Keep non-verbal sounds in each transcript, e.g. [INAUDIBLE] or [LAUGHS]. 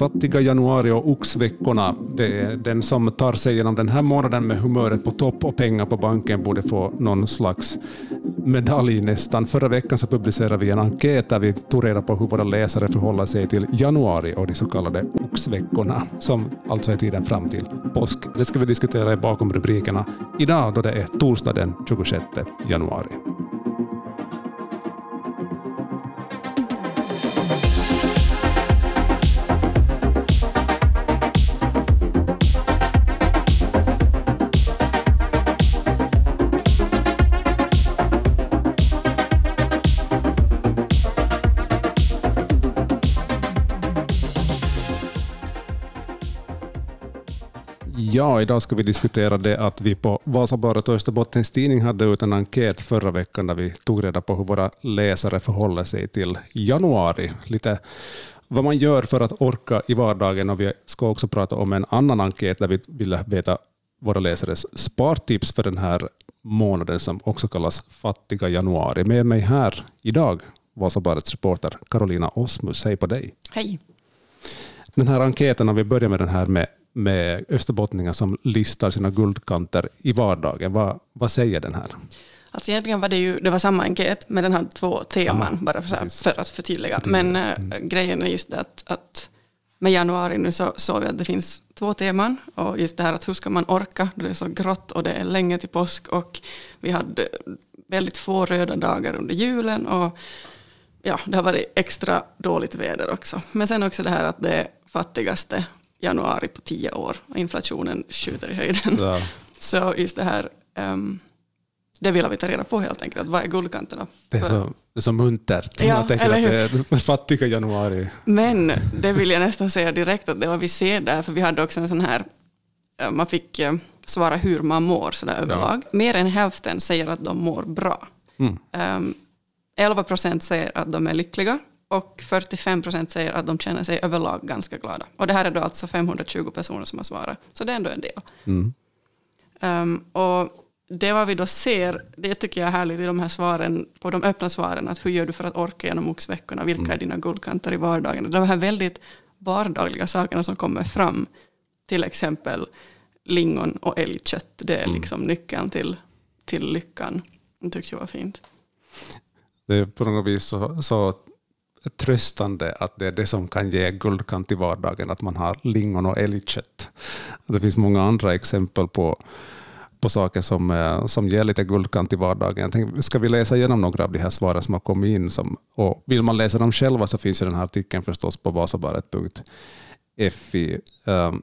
Fattiga januari och oxveckorna, det är den som tar sig genom den här månaden med humöret på topp och pengar på banken borde få någon slags medalj nästan. Förra veckan så publicerade vi en enkät där vi tog reda på hur våra läsare förhåller sig till januari och de så kallade oxveckorna, som alltså är tiden fram till påsk. Det ska vi diskutera bakom rubrikerna idag då det är torsdag den 26 januari. Ja, idag ska vi diskutera det att vi på Vasabaret och Österbottens Tidning hade ut en enkät förra veckan där vi tog reda på hur våra läsare förhåller sig till januari. Lite vad man gör för att orka i vardagen och vi ska också prata om en annan enkät där vi ville veta våra läsares spartips för den här månaden som också kallas fattiga januari. Med mig här idag Vasabarets reporter Carolina Osmus. Hej på dig. Hej. Den här enkäten, om vi börjar med den här med med österbottningar som listar sina guldkanter i vardagen. Vad, vad säger den här? Alltså egentligen var det ju det var samma enkät, men den hade två teman, ja, bara för, för, att förtydliga. Men äh, grejen är just det att, att med januari nu så såg vi att det finns två teman. Och just det här att hur ska man orka det är så grått och det är länge till påsk. Och vi hade väldigt få röda dagar under julen. Och ja, det har varit extra dåligt väder också. Men sen också det här att det är fattigaste januari på tio år och inflationen skjuter i höjden. Ja. [LAUGHS] Så just det här, um, det vill vi ta reda på helt enkelt. Vad är guldkanterna? Det är så, det är så muntert. Ja, Man tänker att det är [LAUGHS] fattiga januari. Men det vill jag nästan säga direkt att det var vi ser där, för vi hade också en sån här, eh, man fick eh, svara hur man mår sådär överlag. Ja. Mer än hälften säger att de mår bra. Mm. Um, 11 procent säger att de är lyckliga och 45 procent säger att de känner sig överlag ganska glada. Och det här är då alltså 520 personer som har svarat, så det är ändå en del. Mm. Um, och det vad vi då ser, det tycker jag är härligt i de här svaren, på de öppna svaren, att hur gör du för att orka genom oxveckorna, vilka mm. är dina guldkanter i vardagen? De här väldigt vardagliga sakerna som kommer fram, till exempel lingon och älgkött, det är mm. liksom nyckeln till, till lyckan. Det tyckte jag var fint. Det är på något vis så, så tröstande att det är det som kan ge guldkant i vardagen, att man har lingon och älgkött. Det finns många andra exempel på, på saker som, eh, som ger lite guldkant i vardagen. Jag tänkte, ska vi läsa igenom några av de här svaren som har kommit in? Som, och vill man läsa dem själva så finns ju den här artikeln förstås på vasabaret.fi. Ehm,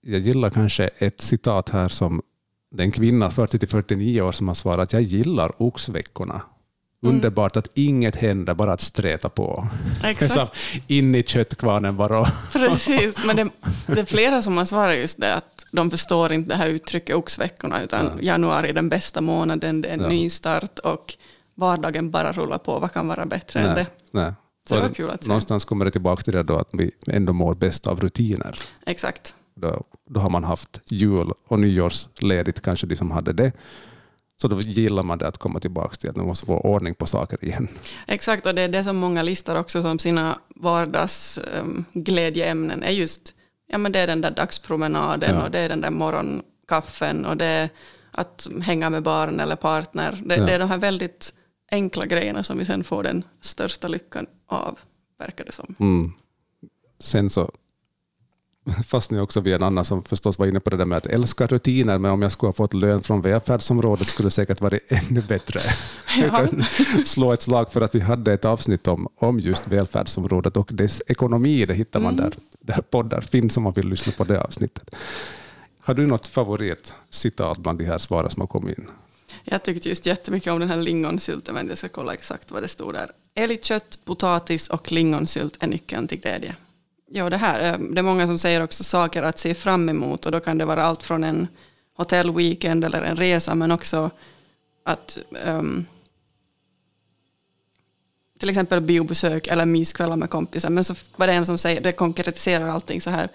jag gillar kanske ett citat här som det är en kvinna, 40-49 år, som har svarat jag gillar oxveckorna. Mm. Underbart att inget händer, bara att streta på. Exakt. in i köttkvarnen bara. Precis, men det, det, är flera som har svarat just det, att de förstår inte det här uttrycket oxveckorna, utan ja. januari är den bästa månaden, det är en ja. ny start och vardagen bara rullar på. Vad kan vara bättre nej, än det? Nej. Så det var kul att se. Någonstans kommer det tillbaka till det då att vi ändå mår bäst av rutiner. Exakt. Då, då har man haft jul och nyårsledigt, kanske de som hade det. Så då gillar man det att komma tillbaka till att man måste få ordning på saker igen. Exakt, och det är det som många listar också som sina vardagsglädjeämnen um, är just ja, men det är den där dagspromenaden ja. och det är den där morgonkaffen och det är att hänga med barn eller partner. Det, ja. det är de här väldigt enkla grejerna som vi sen får den största lyckan av, verkar det som. Mm. Sen så [LAUGHS] fastnade jag också vid en annan som förstås var inne på det där med att älska rutiner, men om jag skulle ha fått lön från välfärdsområdet skulle det säkert varit [LAUGHS] ännu bättre. [LAUGHS] Ja. Slå ett slag för att vi hade ett avsnitt om, om just välfärdsområdet och dess ekonomi. Det hittar man mm. där, där poddar finns om man vill lyssna på det avsnittet. Har du något favoritcitat bland de här svaren som har kommit in? Jag tyckte just jättemycket om den här lingonsylten, men jag ska kolla exakt vad det stod där. Älgkött, potatis och lingonsylt är nyckeln till glädje. Ja, det här. Eh, det är många som säger också saker att se fram emot och då kan det vara allt från en hotellweekend eller en resa men också att um, till exempel biobesök eller myskvällar med kompisar. Men så var det en som säger, det konkretiserar allting så här,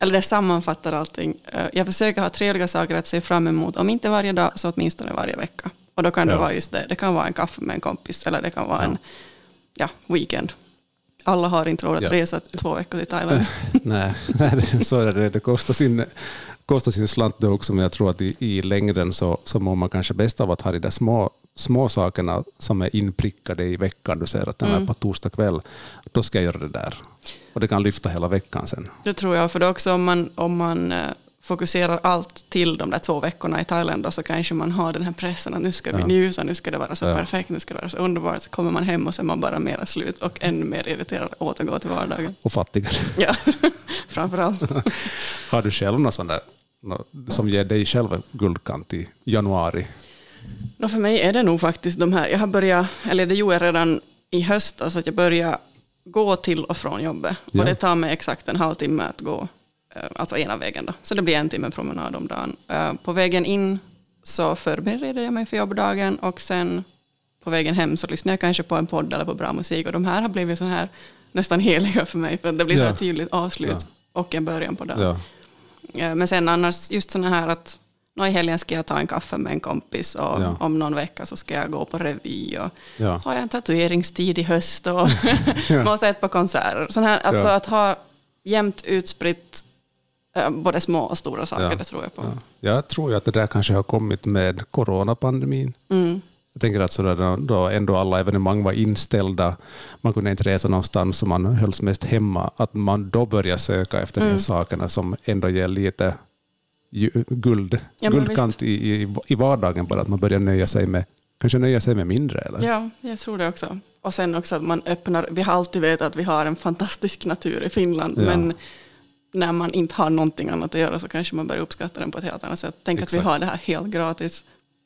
eller det sammanfattar allting. Eh, jag försöker ha trevliga saker att se fram emot, om inte varje dag så åtminstone varje vecka. Och då kan det vara just det, det kan vara en kaffe med en kompis eller det kan vara ja. en ja, weekend alla har inte råd att Ja. resa två veckor till Thailand. [LAUGHS] Nej, nej, det- så är det. Det kostar sin, kostar sin slant det också, men jag tror att i, i längden så, så mår man kanske bäst av att ha de där små, små sakerna som är inprickade i veckan. Du säger att den är på torsdag kväll, då ska jag göra det där. Och det kan lyfta hela veckan sen. Det tror jag, för det också om man, om man eh, fokuserar allt till de där två veckorna i Thailand då, så kanske man har den här pressen att nu ska vi Ja. njuta, nu ska det vara så Ja. perfekt, nu ska det vara så underbart. Så kommer man hem och så är man bara mera slut och ännu mer irriterad och återgår till vardagen. Och fattigare. [LAUGHS] Ja, [LAUGHS] framför allt. [LAUGHS] Har du själv något sånt där som ger dig själv guldkant i januari? Nå, för mig är det nog faktiskt de här, jag har börjat, eller det gjorde jag redan i höstas, att jag började gå till och från jobbet. Ja. Och det tar mig exakt en halvtimme att gå, alltså ena vägen då. Så det blir en timme promenad om dagen. Eh, På vägen in så förbereder jag mig för jobbdagen och sen på vägen hem så lyssnar jag kanske på en podd eller på bra musik och de här har blivit så här nästan heliga för mig för det blir så Ja. tydligt avslut Ja. och en början på dagen. Ja. Eh, Men sen annars just såna här att nå i helgen ska jag ta en kaffe med en kompis och Ja. om någon vecka så ska jag gå på revy och Ja. har jag en tatueringstid i höst och [LAUGHS] måste ett par konserter. Sån här, alltså att ha jämnt utspritt både små och stora saker, Ja. det tror jag på. Ja. Jag tror ju att det där kanske har kommit med coronapandemin. Mm. Jag tänker att sådär, då- då ändå alla evenemang var inställda, man kunde inte resa någonstans och man hölls mest hemma, att man då börjar söka efter de här sakerna som ändå ger lite guld, Ja, guldkant i, i, i vardagen, bara att man börjar nöja sig med, kanske nöja sig med mindre. Eller? Ja, jag tror det också. Och sen också att man öppnar, vi har alltid vetat att vi har en fantastisk natur i Finland, Ja. men när man inte har någonting annat att göra så kanske man börjar uppskatta den på ett helt annat sätt. Tänk att vi Exakt. har det här helt gratis,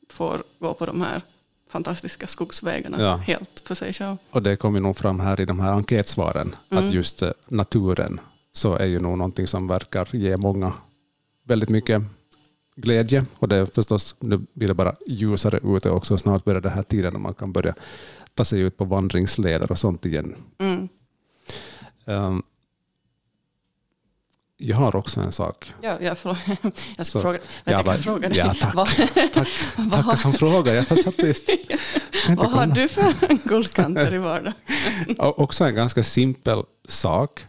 får gå på de här fantastiska skogsvägarna Ja. helt för sig själv. Och det kommer nog fram här i de här enkätsvaren, Mm. att just eh, naturen så är ju nog någonting som verkar ge många väldigt mycket glädje. Och det är förstås, nu blir det bara ljusare ute också. Snart börjar den här tiden när man kan börja ta sig ut på vandringsleder och sånt igen. Mm. Ehm, jag har också en sak. Ja, jag, [LAUGHS] jag ska Så, fråga, ja, jag vad- fråga dig. ja, tack. Vad, Tack, [LAUGHS] tackar som frågar. Jag just. [LAUGHS] Vad har du för guldkanter i vardagen? Också en ganska simpel sak.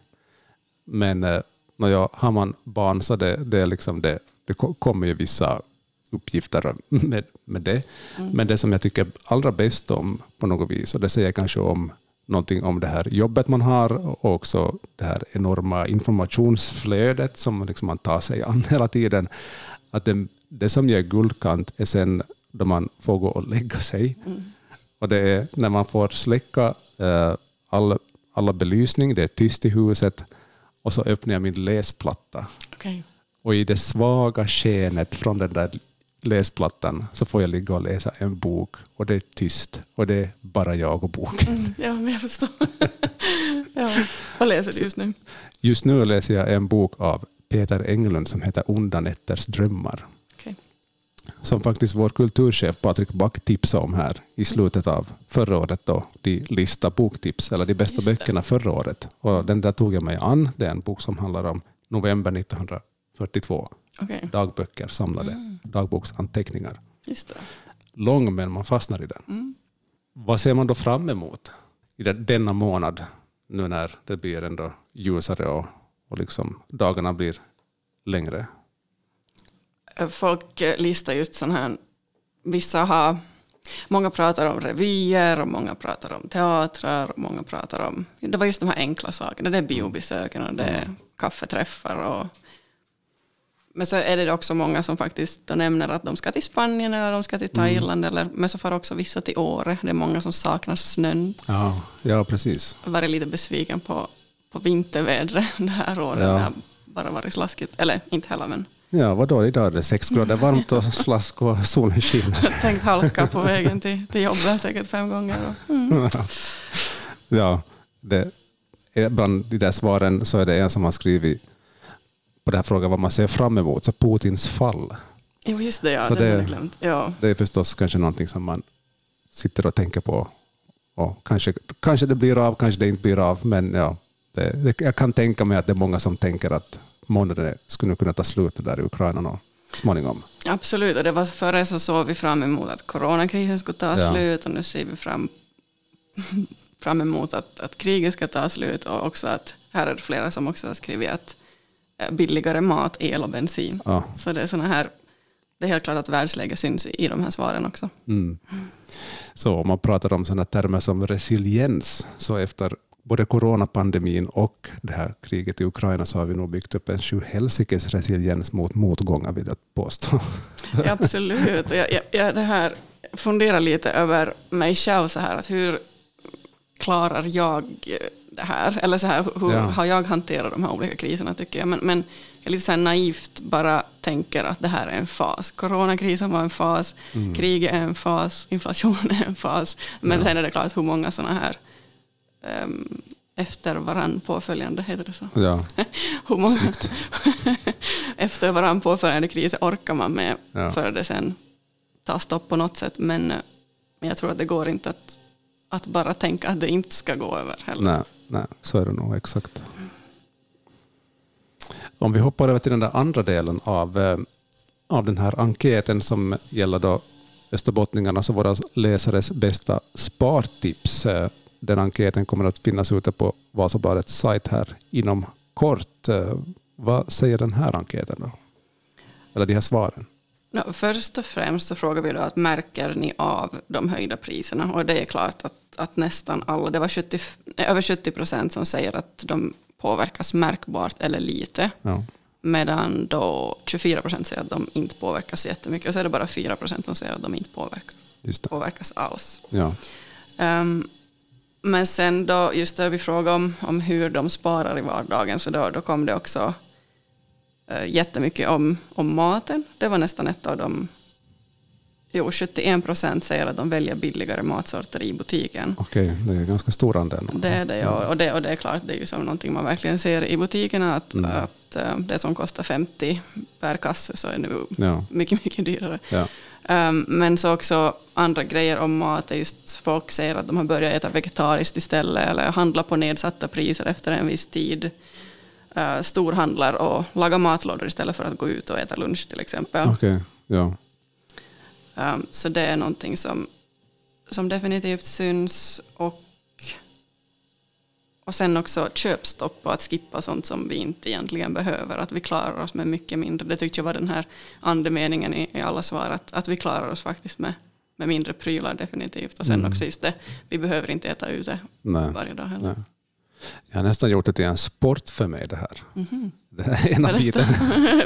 Men eh, när jag, har man barn så det, det, är liksom det, det ko- kommer ju vissa uppgifter med, med det. Men det som jag tycker allra bäst om på något vis, och det säger kanske om någonting om det här jobbet man har och också det här enorma informationsflödet som liksom man tar sig an [LAUGHS] hela tiden. Att det, det som ger guldkant är sen då man får gå och lägga sig. Och det är när man får släcka eh, all, alla belysning, det är tyst i huset och så öppnar jag min läsplatta. Okej. Och i det svaga skenet från den där läsplattan så får jag ligga och läsa en bok och det är tyst och det är bara jag och boken. Mm, ja, men jag förstår. [LAUGHS] ja. Vad läser du just nu? Just nu läser jag en bok av Peter Englund som heter Onda nätters drömmar. Okej. Som faktiskt vår kulturchef Patrik Back tipsade om här i slutet av förra året. Då, de lista boktips, eller de bästa böckerna förra året. Och den där tog jag mig an. Det är en bok som handlar om november 1942. Okej, Dagböcker samlade, Mm. dagboksanteckningar. just det. Lång men man fastnar i den. Mm. Vad ser man då fram emot i den- denna månad? Nu när det blir ändå ljusare och, och liksom dagarna blir längre. Folk eh, listar just sån här, vissa har, många pratar om revyer och många pratar om teatrar och många pratar om, det var just de här enkla sakerna, det är biobesöken och det är kaffeträffar och men så är det också många som faktiskt nämner att de ska till Spanien eller de ska till Thailand, eller, men så får också vissa till Åre. Det är många som saknar snön. Ja, ja precis. Varit lite besviken på, på vintervädret [LAUGHS] det här året. Ja. Det har bara varit slaskigt. Eller inte heller, men Ja, vadå, idag är det sex grader varmt och [LAUGHS] slask och solen skiner. tänkt halka på vägen till, till jobbet säkert fem gånger. Mm. [LAUGHS] ja, det, bland de där svaren så är det en som har skrivit på den här frågan vad man ser fram emot, så Putins fall. Jo, just det, ja. Så det, hade jag glömt. Ja. Det är förstås kanske någonting som man sitter och tänker på. Och kanske, kanske det blir av, kanske det inte blir av, men ja, det, det, jag kan tänka mig att det är många som tänker att månaden skulle kunna ta slut där i Ukraina nå, småningom. Absolut, och det var före så såg vi fram emot att coronakrisen skulle ta Ja. slut och nu ser vi fram [LAUGHS] fram emot att, att kriget ska ta slut och också att här är det flera som också har skrivit att billigare mat, el och bensin. Ja. Så det är såna här, det är helt klart att världsläget syns i de här svaren också. Mm. Så om man pratar om sådana termer som resiliens, så efter både coronapandemin och det här kriget i Ukraina så har vi nog byggt upp en sjuhelsikes resiliens mot motgångar vill jag påstå. Ja, absolut. Jag, jag, jag det här funderar lite över mig själv så här, att hur klarar jag det här? Eller så här, hur Ja. har jag hanterat de här olika kriserna tycker jag. Men, men jag lite så naivt bara tänker att det här är en fas. Coronakrisen var en fas, Mm. kriget är en fas, inflationen är en fas. Men Ja. sen är det klart hur många sådana här um, efter varann påföljande, heter det så? Ja, [LAUGHS] Hur många [LAUGHS] efter varann påföljande kriser orkar man med Ja. för det sen tar stopp på något sätt. Men, eh, men jag tror att det går inte att, att bara tänka att det inte ska gå över heller. Nej, nej, så är det nog exakt. Om vi hoppar över till den där andra delen av, eh, av den här enkäten som gäller då österbottningarna, så våra läsares bästa spartips. Eh, den enkäten kommer att finnas ute på Vasabladets sajt här inom kort. Eh, vad säger den här enkäten då? Eller de här svaren? Nå, först och främst så frågar vi då att märker ni av de höjda priserna? Och det är klart att, att nästan alla, det var 70, nej, över 70 procent som säger att de påverkas märkbart eller lite. Ja. Medan då 24 procent säger att de inte påverkas jättemycket. Och så är det bara 4 procent som säger att de inte det. påverkas alls. Ja. Ehm, men sen då, just när vi frågade om, om hur de sparar i vardagen, så då, då kom det också jättemycket om, om maten. Det var nästan ett av de... Jo, 71 procent säger att de väljer billigare matsorter i butiken. Okej, det är ganska stor andel. Det är det, ja. och det, och det är klart, det är ju som någonting man verkligen ser i butikerna, att, Mm. att eh, det som kostar 50 per kasse så är nu Ja. mycket, mycket dyrare. Ja. Um, men så också andra grejer om mat är just folk säger att de har börjat äta vegetariskt istället eller handla på nedsatta priser efter en viss tid. Uh, storhandlar och lagar matlådor istället för att gå ut och äta lunch till exempel. Okej, ja. Um, så det är någonting som, som definitivt syns. Och, och sen också köpstopp och att skippa sånt som vi inte egentligen behöver. Att vi klarar oss med mycket mindre. Det tyckte jag var den här andemeningen i, i alla svar. Att, att vi klarar oss faktiskt med, med mindre prylar definitivt. Och sen Mm. också just det, vi behöver inte äta ute Nej. varje dag heller. Nej. Jag har nästan gjort det till en sport för mig det här. Mhm. Det här är ena Berätta. biten.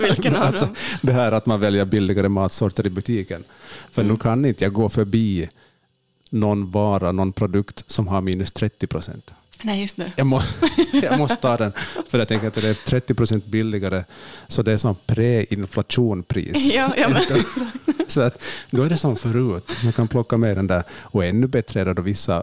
[LAUGHS] Vilken av Alltså, det här att man väljer billigare matsorter i butiken. För Mm. nu kan inte jag gå förbi någon vara, någon produkt som har minus 30 procent. Nej, just det. Jag, må, [LAUGHS] jag måste ta den, för jag tänker att det är 30 procent billigare, så det är som preinflationpris. Ja, ja, men, [LAUGHS] Så att, då är det som förut. Man kan plocka med den där. Och ännu bättre är det då vissa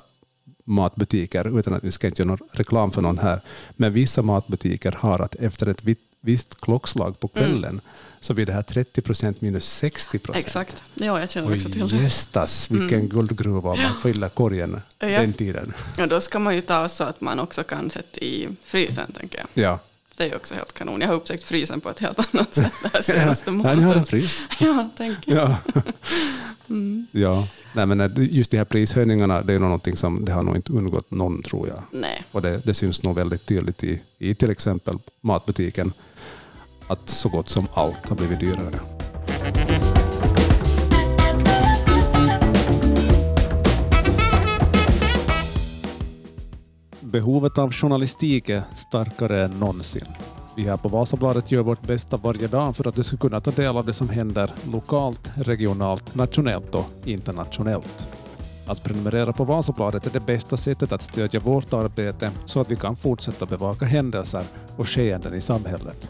matbutiker, utan att vi ska inte göra någon reklam för någon här, men vissa matbutiker har att efter ett vitt- visst klockslag på kvällen så blir det här 30 procent minus 60 procent. exakt. Ja, jag känner också till det. gästas, vilken guldgruva om man fyller korgen Ja. den tiden. Och då ska man ju ta så att man också kan sätta i frysen, tänker jag. Ja. Det är ju också helt kanon. Jag har upptäckt frysen på ett helt annat sätt här senaste ja, ni månaden. har en frys. [LAUGHS] Ja, tänk. Ja. [LAUGHS] Mm. ja. Nej, men eh, just de här prishöjningarna, det är nog någonting som det har nog inte undgått någon, tror jag. Nej. Och det, det syns nog väldigt tydligt i, i till exempel matbutiken att så gott som allt har blivit dyrare. Behovet av journalistik är starkare än någonsin. Vi här på Vasabladet gör vårt bästa varje dag för att du ska kunna ta del av det som händer lokalt, regionalt, nationellt och internationellt. Att prenumerera på Vasabladet är det bästa sättet att stödja vårt arbete så att vi kan fortsätta bevaka händelser och skeenden i samhället.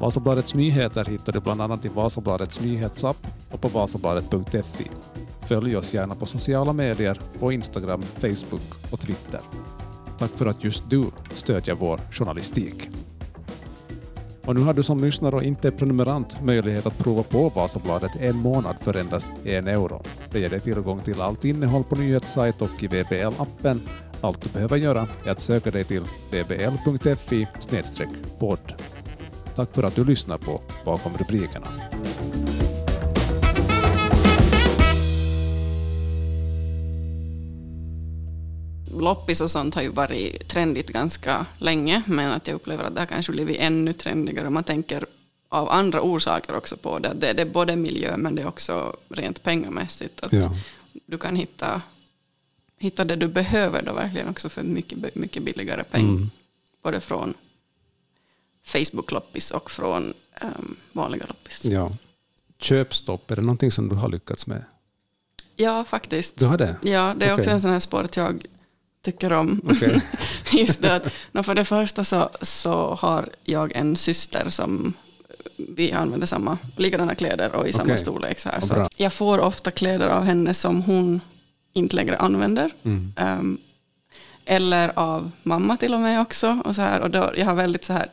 Vasabladets nyheter hittar du bland annat i Vasabladets nyhetsapp och på vasabladet.fi. Följ oss gärna på sociala medier, på Instagram, Facebook och Twitter. Tack för att just du stödjer vår journalistik. Och nu har du som lyssnare och inte är prenumerant möjlighet att prova på Vasabladet en månad för endast en euro. Det ger dig tillgång till allt innehåll på nyhetssajt och i VBL-appen. Allt du behöver göra är att söka dig till vbl.fi podd. Tack för att du lyssnar på Bakom rubrikerna. Loppis och sånt har ju varit trendigt ganska länge, men att jag upplever att det har kanske blivit ännu trendigare. Man tänker av andra orsaker också på det. Det, det är både miljö, men det är också rent pengamässigt. Att Ja. Du kan hitta, hitta det du behöver då verkligen också för mycket, mycket billigare pengar. Mm. Både från Facebook-loppis och från um, vanliga loppis. Ja. Köpstopp, är det någonting som du har lyckats med? Ja, faktiskt. Du har det? Ja, det är också Okej. en sån här sport jag tycker om. Okej. [LAUGHS] Just det att, nå, för det första så, så har jag en syster som vi använder samma, likadana kläder och i samma storlek. Så här. Så bra. jag får ofta kläder av henne som hon inte längre använder. Mm. Ehm, eller av mamma till och med också. Och så här, och då, jag har väldigt så här,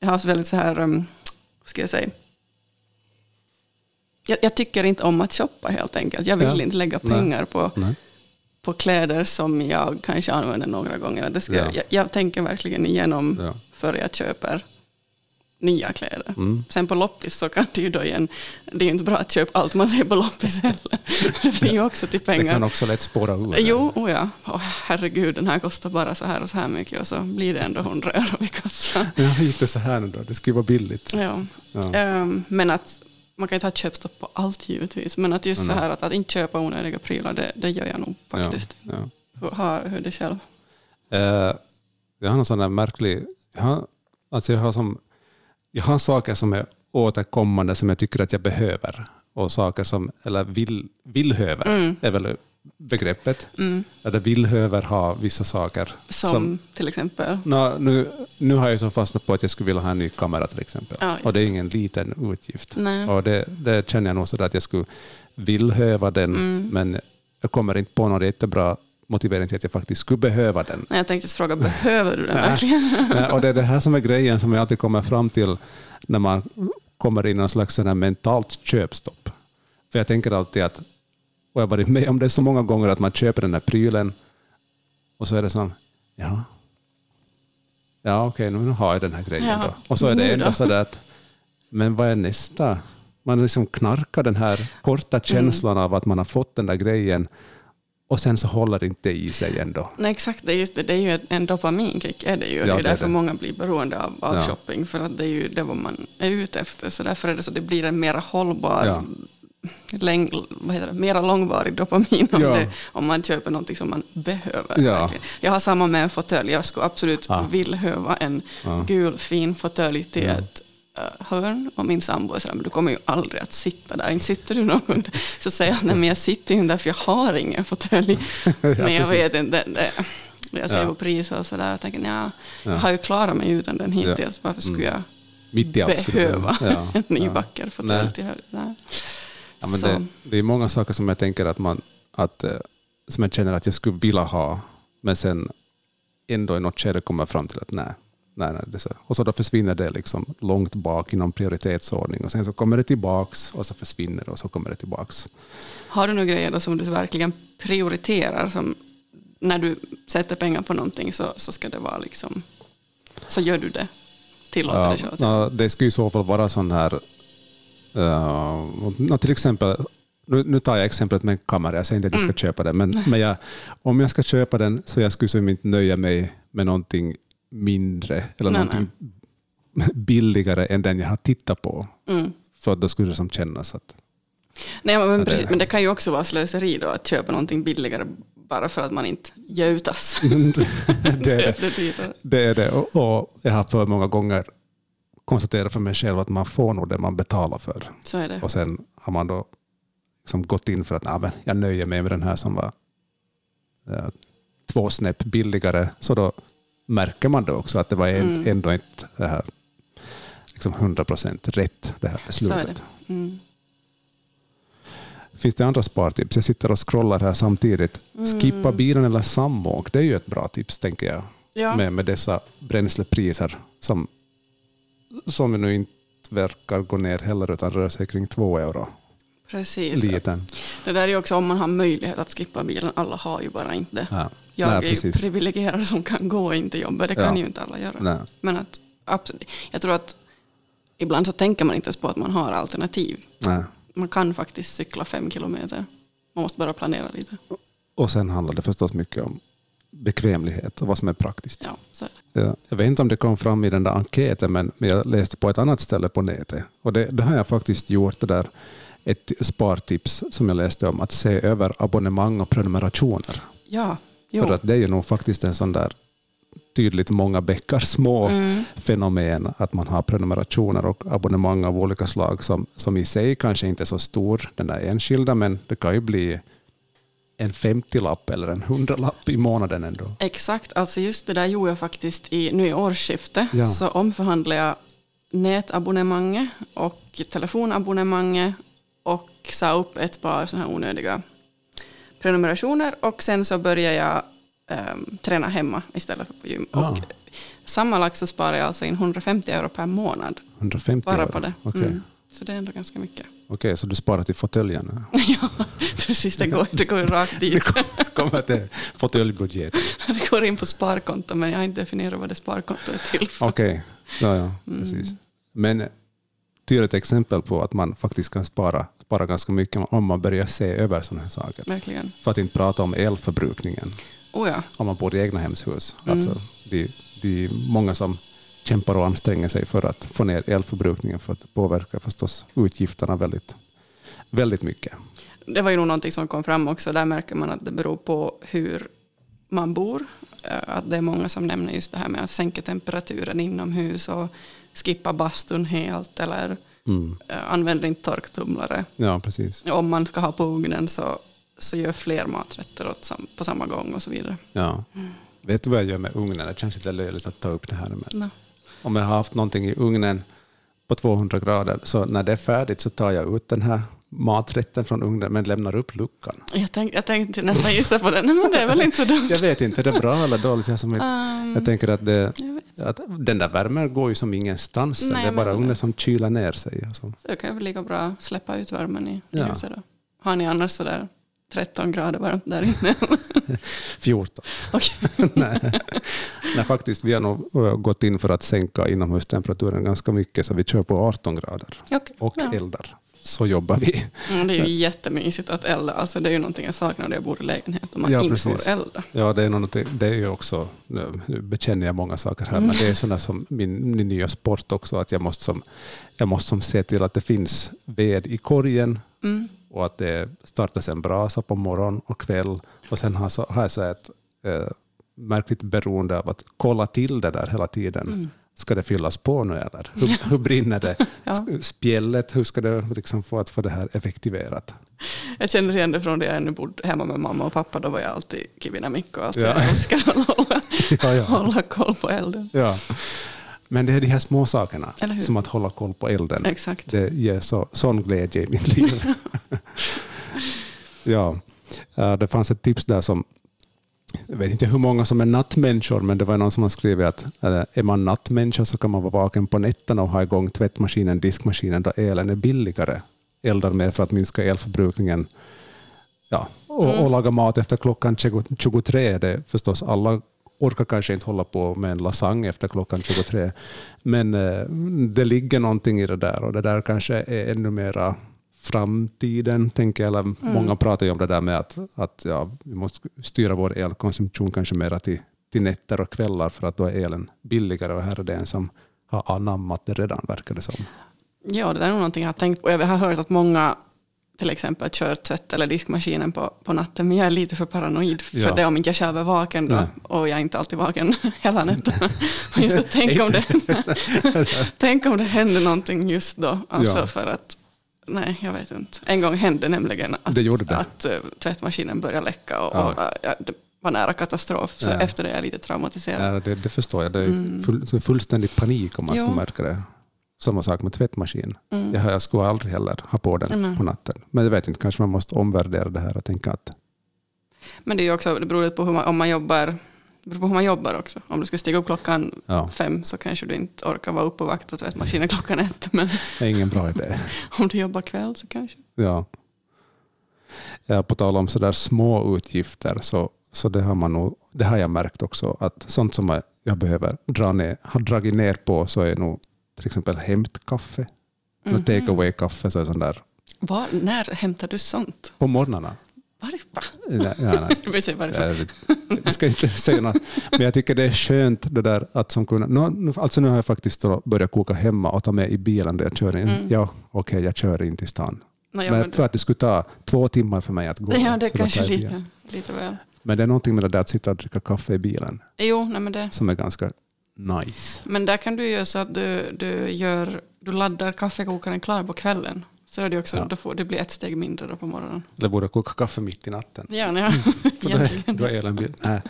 jag har väldigt så här, um, vad ska jag säga? Jag, jag tycker inte om att shoppa helt enkelt. Jag vill Ja. inte lägga Nej. pengar på, Nej. På kläder som jag kanske använder några gånger. Det ska, Ja. jag, jag tänker verkligen igenom Ja. före jag köper nya kläder. Mm. Sen på loppis så kan det ju då igen, det är ju inte bra att köpa allt man ser på loppis heller. [LAUGHS] Det blir ju också till Det pengar. kan också lätt spåra ur. Jo, oh ja. Åh, herregud, den här kostar bara så här och så här mycket och så blir det ändå 100 euro vid kassan. Har gjort det så här nu då. Det skulle vara billigt. Ja. Ja. Ehm, men att man kan ju ta ett köpstopp på allt givetvis. Men att just så Nej. här att, att inte köpa onödiga prylar, det, det gör jag nog faktiskt. Ja. Ja. Hur, har- hur är det själv? Eh, jag har en sån där märklig... Jag har, alltså jag, har som, jag har saker som är återkommande som jag tycker att jag behöver. Och saker som, eller vill, villhöver, Mm. är väl begreppet. Mm. Att jag villhöver ha vissa saker. Som, till exempel? Nå, nu, nu har jag så fastnat på att jag skulle vilja ha en ny kamera till exempel. Ja, och det är ingen liten utgift. Nej. Och det, det känner jag nog sådär att jag skulle villhöva den, Mm. men jag kommer inte på någon jättebra motivering till att jag faktiskt skulle behöva den. Nej, jag tänkte fråga, behöver du den [LAUGHS] verkligen? [LAUGHS] Nej, och det är det här som är grejen som jag alltid kommer fram till när man kommer in i någon slags mentalt köpstopp. För jag tänker alltid att, och jag har varit med om det så många gånger, att man köper den här prylen och så är det som, ja, ja okej, nu har jag den här grejen Ja, då. Och så är det ändå då? sådär att, men vad är nästa? Man liksom knarkar den här korta känslan av att man har fått den där grejen och sen så håller det inte i sig ändå. Nej, exakt. Det är, just det. det är ju en dopaminkick. Är det, ju. det Ja, är det är därför det. många blir beroende av, av Ja. shopping. För att det är ju det vad man är ute efter. Så därför är det så det blir en mera hållbar, Ja. Läng, vad heter det, mera långvarig dopamin om, Ja. det, om man köper något som man behöver. Ja. Jag har samma med en fåtölj. Jag skulle absolut Ah. vilja en Ja. gul fin fåtölj till Ja. ett eh, hörn och min sambo sådär, men du kommer ju aldrig att sitta där, inte sitter du någon. Så säger jag, nej men jag sitter ju där för jag har ingen fåtölj. [LAUGHS] men jag precis. vet inte, det, jag ser Ja. på priser och sådär, jag tänker, ja, Ja. jag har ju klarat mig utan den hittills, varför skulle jag Mitt i allt behöva Ja. [LAUGHS] en ny Ja. backarfåtölj Nej. till höger? Ja, men det, det är många saker som jag tänker att man, att, eh, som jag känner att jag skulle vilja ha, men sen ändå i något skede kommer fram till att nej, nej, nej det så. Och så då försvinner det liksom långt bak i någon prioritetsordning och sen så kommer det tillbaks och så försvinner det och så kommer det tillbaks. Har du några grejer då som du verkligen prioriterar, som när du sätter pengar på någonting så, så ska det vara liksom, så gör du det? Tillåter Ja, göra ja, det skulle i så fall vara sån här, uh, till exempel, nu, nu tar jag exemplet med en kamera, jag säger inte att jag ska Mm. köpa den, men, men jag, om jag ska köpa den så jag skulle som inte nöja mig med någonting mindre eller Nej, någonting [LAUGHS] billigare än den jag har tittat på. Mm. För då skulle det som kännas att... Nej, men, det- precis, men det kan ju också vara slöseri då att köpa någonting billigare bara för att man inte gjutas. [LAUGHS] [LAUGHS] det, är det. det det är det. Och, och jag har för många gånger konstaterat för mig själv att man får nog det man betalar för. Så är det. Och sen har man då liksom gått in för att nej, men jag nöjer mig med den här som var eh, två snäpp billigare. Så då märker man då också att det var Mm. ändå inte det här liksom 100% rätt, det här beslutet. det. Mm. Finns det andra spartips? Jag sitter och scrollar här samtidigt. Skippa bilen eller samåk, det är ju ett bra tips tänker jag. Mm. Ja. Med, med dessa bränslepriser som, som nu inte verkar gå ner heller utan rör sig kring två euro Precis. litern. Det där är ju också om man har möjlighet att skippa bilen. Alla har ju bara inte det. Ja. Jag Nej, är ju privilegierad som kan gå in till jobbet. Det kan Ja. ju inte alla göra. Nej. Men att, absolut, jag tror att ibland så tänker man inte ens på att man har alternativ. Nej. Man kan faktiskt cykla fem kilometer. Man måste bara planera lite. Och sen handlar det förstås mycket om bekvämlighet och vad som är praktiskt. Ja, så. Ja, jag vet inte om det kom fram i den där enkäten, men, men jag läste på ett annat ställe på nätet. Och det, det har jag faktiskt gjort, det där, ett spartips som jag läste om, att se över abonnemang och prenumerationer. ja jo. För att det är ju nog faktiskt en sån där tydligt många bäckar små Mm. fenomen att man har prenumerationer och abonnemang av olika slag som, som i sig kanske inte är så stor, den där enskilda, men det kan ju bli en 50-lapp eller en 100-lapp i månaden ändå. Exakt, alltså just det där gjorde jag faktiskt i, nu i årsskiftet. Ja. Så omförhandlade jag nätabonnemanget och telefonabonnemanget och sa upp ett par såna här onödiga prenumerationer och sen så började jag ehm, träna hemma istället för på gym. Ah. Och sammanlagt så sparar jag alltså in 150 euro per månad 150 bara euro. på det. Okej, Mm. Så det är ändå ganska mycket. Okej, så du sparar till fåtöljen? [LAUGHS] ja, precis. Det går, det går rakt dit. kommer till fåtöljbudget. [LAUGHS] Det går in på sparkonto men jag har inte definierat vad det sparkonto är till för. Okej, ja, ja, Mm. precis. Men tydligt exempel på att man faktiskt kan spara, spara ganska mycket om man börjar se över sådana här saker. Verkligen. För att inte prata om elförbrukningen Oh ja. om man bor i egna hemshus. Mm. Alltså, det, det är många som kämpar och anstränger sig för att få ner elförbrukningen för att det påverkar förstås utgifterna väldigt, väldigt mycket. Det var ju nog någonting som kom fram också. Där märker man att det beror på hur man bor. Eh, Att det är många som nämner just det här med att sänka temperaturen inomhus och skippa bastun helt eller Mm. eh, använder inte torktumlare. Ja, precis. Om man ska ha på ugnen så, så gör fler maträtter på samma gång och så vidare. Ja. Mm. Vet du vad jag gör med ugnen? Det känns lite löjligt att ta upp det här. Men No. Om jag har haft någonting i ugnen på 200 grader, så när det är färdigt så tar jag ut den här maträtten från ugnen men lämnar upp luckan. Jag, tänk, jag tänkte nästan gissa på det. Nej, men det är väl inte så dumt. Jag vet inte, är det bra eller dåligt? Jag, som Um, jag tänker att, det, jag att den där värmen går ju som ingenstans. Nej, det är bara ugnen som kyler ner sig. Alltså. Så det kan väl lika bra släppa ut värmen i, i Ja. huset då. Har ni annars sådär 13 grader varmt där inne? [LAUGHS] 14. [LAUGHS] Okej. [LAUGHS] Nej. Nej, faktiskt, vi har nog eh, gått in för att sänka inomhustemperaturen ganska mycket, så vi kör på 18 grader Okej. och Ja. eldar. Så jobbar vi. Mm, det är ju jättemysigt att elda. Alltså, det är ju någonting jag saknar när jag bor i lägenhet och man Ja, inte precis. får elda. Ja, det är, det är ju också, nu bekänner jag många saker här, men det är sådana som min, min nya sport också, att jag måste, som, jag måste som se till att det finns ved i korgen Mm. Och att det startas en brasa på morgon och kväll. Och sen har, så, har jag så ett eh, märkligt beroende av att kolla till det där hela tiden. Mm. Ska det fyllas på nu eller? Hur, hur brinner det? [LAUGHS] Ja. Spjället, hur ska det liksom få att få det här effektiverat? Jag känner igen det från det jag ännu bodde hemma med mamma och pappa. Då var jag alltid kivinamikko. Alltså Ja. Jag älskar att hålla, [LAUGHS] Ja, ja. hålla koll på elden. Ja. Men det är de här små sakerna, som att hålla koll på elden. Exakt. Det ger så, sån glädje i mitt liv. [LAUGHS] ja, Eh, det fanns ett tips där som, jag vet inte hur många som är nattmänniskor, men det var någon som har skrivit att eh, är man nattmänniska så kan man vara vaken på nätterna och ha igång tvättmaskinen, diskmaskinen då elen är billigare. Eldar mer för att minska elförbrukningen. Ja, och, Mm. och laga mat efter klockan 20 23. Det förstås alla orkar kanske inte hålla på med en lasagne efter klockan 23. Men eh, det ligger någonting i det där och det där kanske är ännu mera framtiden, tänker jag. Eller Många pratar ju om det där med att, att ja, vi måste styra vår elkonsumtion kanske mera till, till nätter och kvällar för att då är elen billigare och här är det en som har anammat det redan, verkar det som. Ja, det där är nog någonting jag har tänkt på. Jag har hört att många till exempel kör tvätt eller diskmaskinen på, på natten, men jag är lite för paranoid för Ja. det om inte jag själv är vaken då, Nej. och jag är inte alltid vaken [LAUGHS] hela nätterna. [LAUGHS] Just att tänk, om det, [LAUGHS] tänk om det händer någonting just då, alltså Ja. för att Nej, jag vet inte. En gång hände nämligen att, Det det. att uh, tvättmaskinen började läcka och, Ja. och ja, det var nära katastrof. Så Ja. efter det är jag lite traumatiserad. Ja, det, det förstår jag. Det är full, så fullständig panik om man Jo. ska märka det. Samma sak med tvättmaskin. Mm. Jag, jag skulle aldrig heller ha på den Nej. på natten. Men jag vet inte, kanske man måste omvärdera det här och tänka att Men det, är ju också, det beror på hur man, om man jobbar det beror på hur man jobbar också. Om du ska stiga upp klockan ja, fem så kanske du inte orkar vara uppe och vakta tvättmaskinen klockan ett. Men det är ingen bra idé. [LAUGHS] om du jobbar kväll så kanske. Ja. Ja, på tal om sådär små utgifter så, så det, har man nog, det har jag märkt också att sånt som jag behöver dra ner, har dragit ner på så är nog till exempel hämtkaffe. Mm. Mhm. Take away kaffe så är sån där Var, när hämtar du sånt? på morgnarna. Varpa? Nej, nej, nej. Varpa. [LAUGHS] Jag ska inte [LAUGHS] säga något. Men jag tycker det är skönt det där att som kunna... Nu, alltså nu har jag faktiskt börjat koka hemma och ta med i bilen där jag kör in. Mm. Ja, okej, jag kör in till stan. Nej, men men, för att det skulle ta två timmar för mig att gå. ja, det kanske bilen. lite, lite väl. Men det är någonting med det där att sitta och dricka kaffe i bilen Jo, nej, men, det. som är ganska nice. men där kan du göra så att du, du, gör, du laddar kaffekokaren klar på kvällen. Så är det också, Ja. då får, det blir ett steg mindre då på morgonen. Eller borde koka kaffe mitt i natten. Ja, [LAUGHS] För då är- egentligen. då är elen bil. Nej,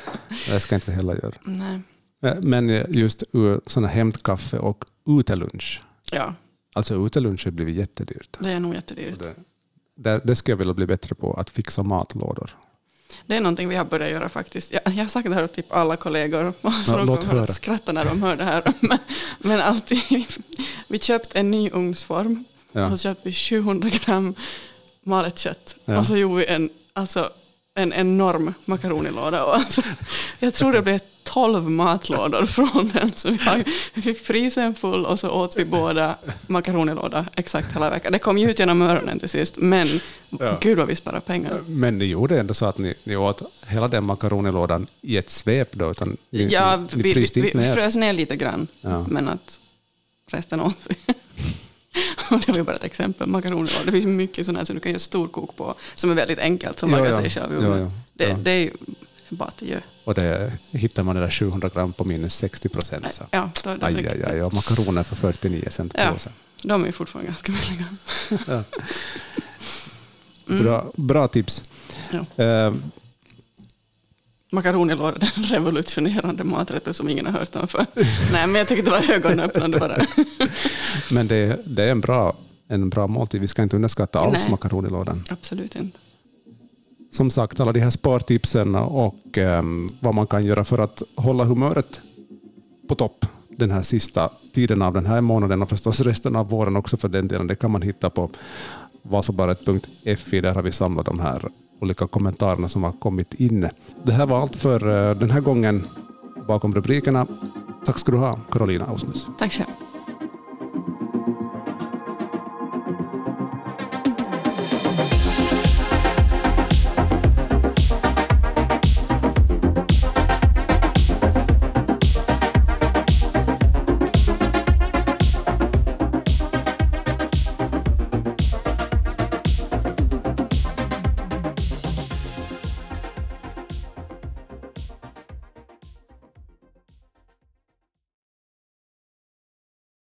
det ska jag inte heller göra. Nej. Eh, Men just uh, sådana hämtkaffe och utelunch. Ja, Alltså utelunch har blivit jättedyrt. det är nog jättedyrt. Det, det, det skulle jag vilja bli bättre på, att fixa matlådor. Det är någonting vi har börjat göra faktiskt. Jag, jag har sagt det här åt typ alla kollegor, [LAUGHS] så Ja, de kommer att skratta när de hör det här. [LAUGHS] Men, men alltid, vi köpte en ny ugnsform Ja. så köpte vi 700 gram malet kött. Ja. Och så gjorde vi en, alltså, en enorm makaronilåda. Och alltså, jag tror det blev 12 matlådor från den. Så vi, har, vi fick frysen full och så åt vi båda makaronilåda exakt hela veckan. Det kom ju ut genom öronen till sist, men Ja. gud vad vi sparar pengar. Men ni gjorde ändå så att ni, ni åt hela den makaronilådan i ett svep då? Utan ni, Ja, ni, ni vi, vi, vi frös ner lite grann, Ja. men att resten åt vi. [LAUGHS] Det var ju bara ett exempel, makaroner. Det finns mycket sånt här som du kan göra storkok på, som är väldigt enkelt, som Ja, ja. sig själv. Ja, ja. Det, Ja. det är ju bara att göra. Och det hittar man det där 700 gram på minus 60 procent. så. Ja, då är det Aj, riktigt. aj, aj, och makaroner för 49 cent Ja. påsen. De är ju fortfarande ganska billiga. [LAUGHS] Bra, bra tips. Mm. Ja. Eh, Makaronilåda, den [LAUGHS] revolutionerande maträtten som ingen har hört om för. Nej, men jag tyckte det var ögonöppnande bara. [LAUGHS] men det, det är en bra, en bra måltid. Vi ska inte underskatta alls Nej. makaronilådan. Absolut inte. Som sagt, alla de här spartipsen och ehm, vad man kan göra för att hålla humöret på topp den här sista tiden av den här månaden och förstås resten av våren också för den delen. Det kan man hitta på vasabaret.fi. Där har vi samlat de här olika kommentarerna som har kommit in. Det här var allt för eh, den här gången bakom rubrikerna. Tack ska du ha, Carolina Ausmus. Tack själv.